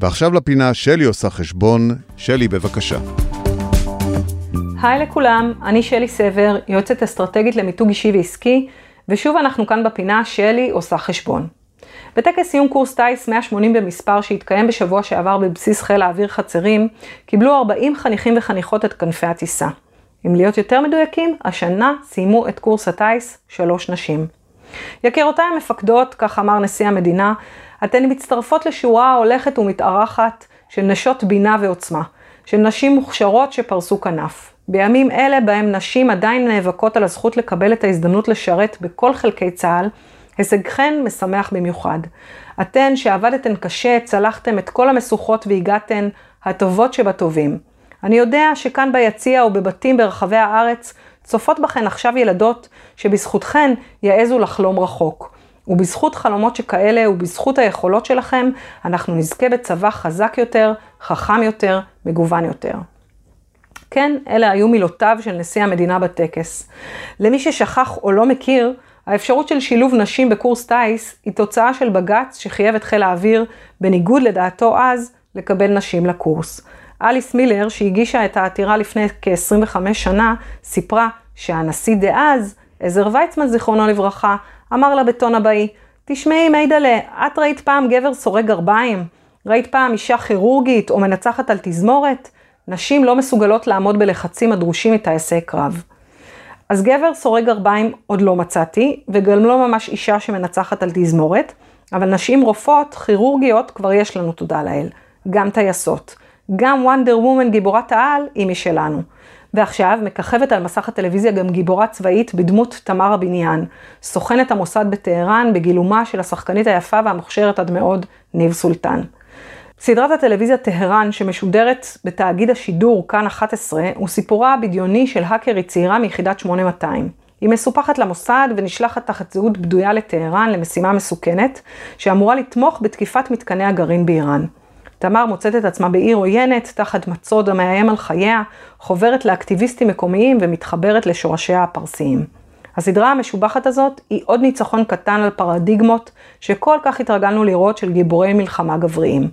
ועכשיו לפינה שלי עושה חשבון. שלי, בבקשה. היי לכולם, אני שלי סבר, יועצת אסטרטגית למיתוג אישי ועסקי, ושוב אנחנו כאן בפינה שלי עושה חשבון. בטקס סיום קורס טיס 180 במספר שהתקיים בשבוע שעבר בבסיס חיל האוויר חצרים, קיבלו 40 חניכים וחניכות את כנפי הטיסה. אם להיות יותר מדויקים, השנה סיימו את קורס הטיס שלוש נשים. יקירותיי המפקדות, כך אמר נשיא המדינה, אתן מצטרפות לשורה הולכת ומתארחת של נשות בינה ועוצמה, של נשים מוכשרות שפרסו כנף. בימים אלה בהם נשים עדיין נאבקות על הזכות לקבל את ההזדמנות לשרת בכל חלקי צה"ל, הישגכן משמח במיוחד. אתן שעבדתן קשה, צלחתן את כל המשוכות והגעתן הטובות שבטובים. אני יודע שכאן ביציע או בבתים ברחבי הארץ צופות בכן עכשיו ילדות שבזכותכן יעזו לחלום רחוק. ובזכות חלומות שכאלה ובזכות היכולות שלכם, אנחנו נזכה בצבא חזק יותר, חכם יותר, מגוון יותר. כן, אלה היו מילותיו של נשיא המדינה בטקס. למי ששכח או לא מכיר, האפשרות של שילוב נשים בקורס טיס היא תוצאה של בג"ץ שחייב את חיל האוויר, בניגוד לדעתו אז, לקבל נשים לקורס. אליס מילר, שהגישה את העתירה לפני כ-25 שנה, סיפרה שהנשיא דאז, עזר ויצמן זיכרונו לברכה, אמר לה בטון הבאי, תשמעי מיידלה, את ראית פעם גבר סורג גרביים? ראית פעם אישה כירורגית או מנצחת על תזמורת? נשים לא מסוגלות לעמוד בלחצים הדרושים מטייסי קרב. אז גבר סורג גרביים עוד לא מצאתי, וגם לא ממש אישה שמנצחת על תזמורת, אבל נשים רופאות, כירורגיות, כבר יש לנו תודה לאל. גם טייסות. גם וונדר וומן גיבורת העל היא משלנו. ועכשיו מככבת על מסך הטלוויזיה גם גיבורה צבאית בדמות תמר הבניין, סוכנת המוסד בטהרן בגילומה של השחקנית היפה והמוכשרת עד מאוד, ניב סולטן. סדרת הטלוויזיה טהרן שמשודרת בתאגיד השידור כאן 11 הוא סיפורה הבדיוני של האקרית צעירה מיחידת 8200. היא מסופחת למוסד ונשלחת תחת זהות בדויה לטהרן למשימה מסוכנת שאמורה לתמוך בתקיפת מתקני הגרעין באיראן. תמר מוצאת את עצמה בעיר עוינת, תחת מצוד המאיים על חייה, חוברת לאקטיביסטים מקומיים ומתחברת לשורשיה הפרסיים. הסדרה המשובחת הזאת היא עוד ניצחון קטן על פרדיגמות שכל כך התרגלנו לראות של גיבורי מלחמה גבריים.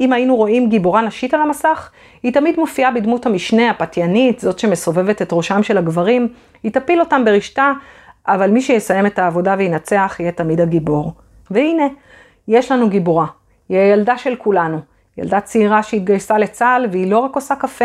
אם היינו רואים גיבורה נשית על המסך, היא תמיד מופיעה בדמות המשנה, הפתיינית, זאת שמסובבת את ראשם של הגברים, היא תפיל אותם ברשתה, אבל מי שיסיים את העבודה וינצח יהיה תמיד הגיבור. והנה, יש לנו גיבורה. היא הילדה של כולנו. ילדה צעירה שהתגייסה לצה"ל והיא לא רק עושה קפה,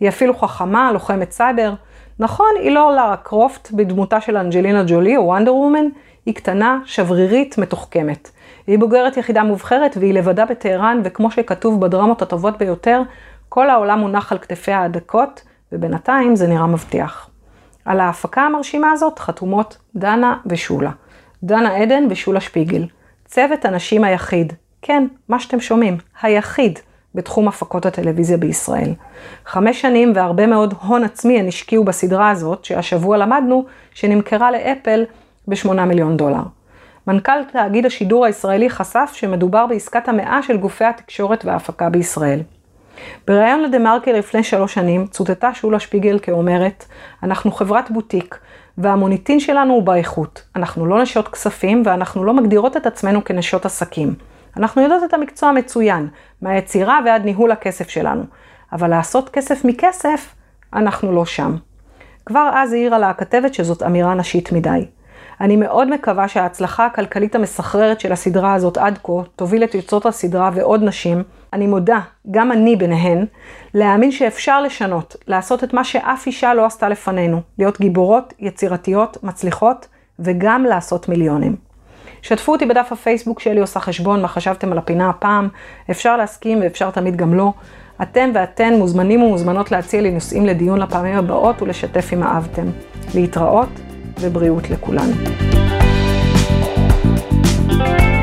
היא אפילו חכמה, לוחמת סייבר. נכון, היא לא לארה קרופט בדמותה של אנג'לינה ג'ולי או וונדר וומן, היא קטנה, שברירית, מתוחכמת. היא בוגרת יחידה מובחרת והיא לבדה בטהרן, וכמו שכתוב בדרמות הטובות ביותר, כל העולם מונח על כתפיה הדקות, ובינתיים זה נראה מבטיח. על ההפקה המרשימה הזאת חתומות דנה ושולה. דנה עדן ושולה שפיגל. צוות הנשים היחיד, כן, מה שאתם שומעים, היחיד בתחום הפקות הטלוויזיה בישראל. חמש שנים והרבה מאוד הון עצמי הן השקיעו בסדרה הזאת, שהשבוע למדנו שנמכרה לאפל ב-8 מיליון דולר. מנכ"ל תאגיד השידור הישראלי חשף שמדובר בעסקת המאה של גופי התקשורת וההפקה בישראל. בריאיון לדה מרקר לפני שלוש שנים, צוטטה שולה שפיגל כאומרת, אנחנו חברת בוטיק, והמוניטין שלנו הוא באיכות. אנחנו לא נשות כספים ואנחנו לא מגדירות את עצמנו כנשות עסקים. אנחנו יודעות את המקצוע מצוין, מהיצירה ועד ניהול הכסף שלנו. אבל לעשות כסף מכסף, אנחנו לא שם. כבר אז העירה לה הכתבת שזאת אמירה נשית מדי. אני מאוד מקווה שההצלחה הכלכלית המסחררת של הסדרה הזאת עד כה תוביל את יוצרות הסדרה ועוד נשים, אני מודה, גם אני ביניהן, להאמין שאפשר לשנות, לעשות את מה שאף אישה לא עשתה לפנינו, להיות גיבורות, יצירתיות, מצליחות, וגם לעשות מיליונים. שתפו אותי בדף הפייסבוק שלי עושה חשבון מה חשבתם על הפינה הפעם, אפשר להסכים ואפשר תמיד גם לא. אתם ואתן מוזמנים ומוזמנות להציע לי נושאים לדיון לפעמים הבאות ולשתף אם אהבתם. להתראות ובריאות לכולנו. thank you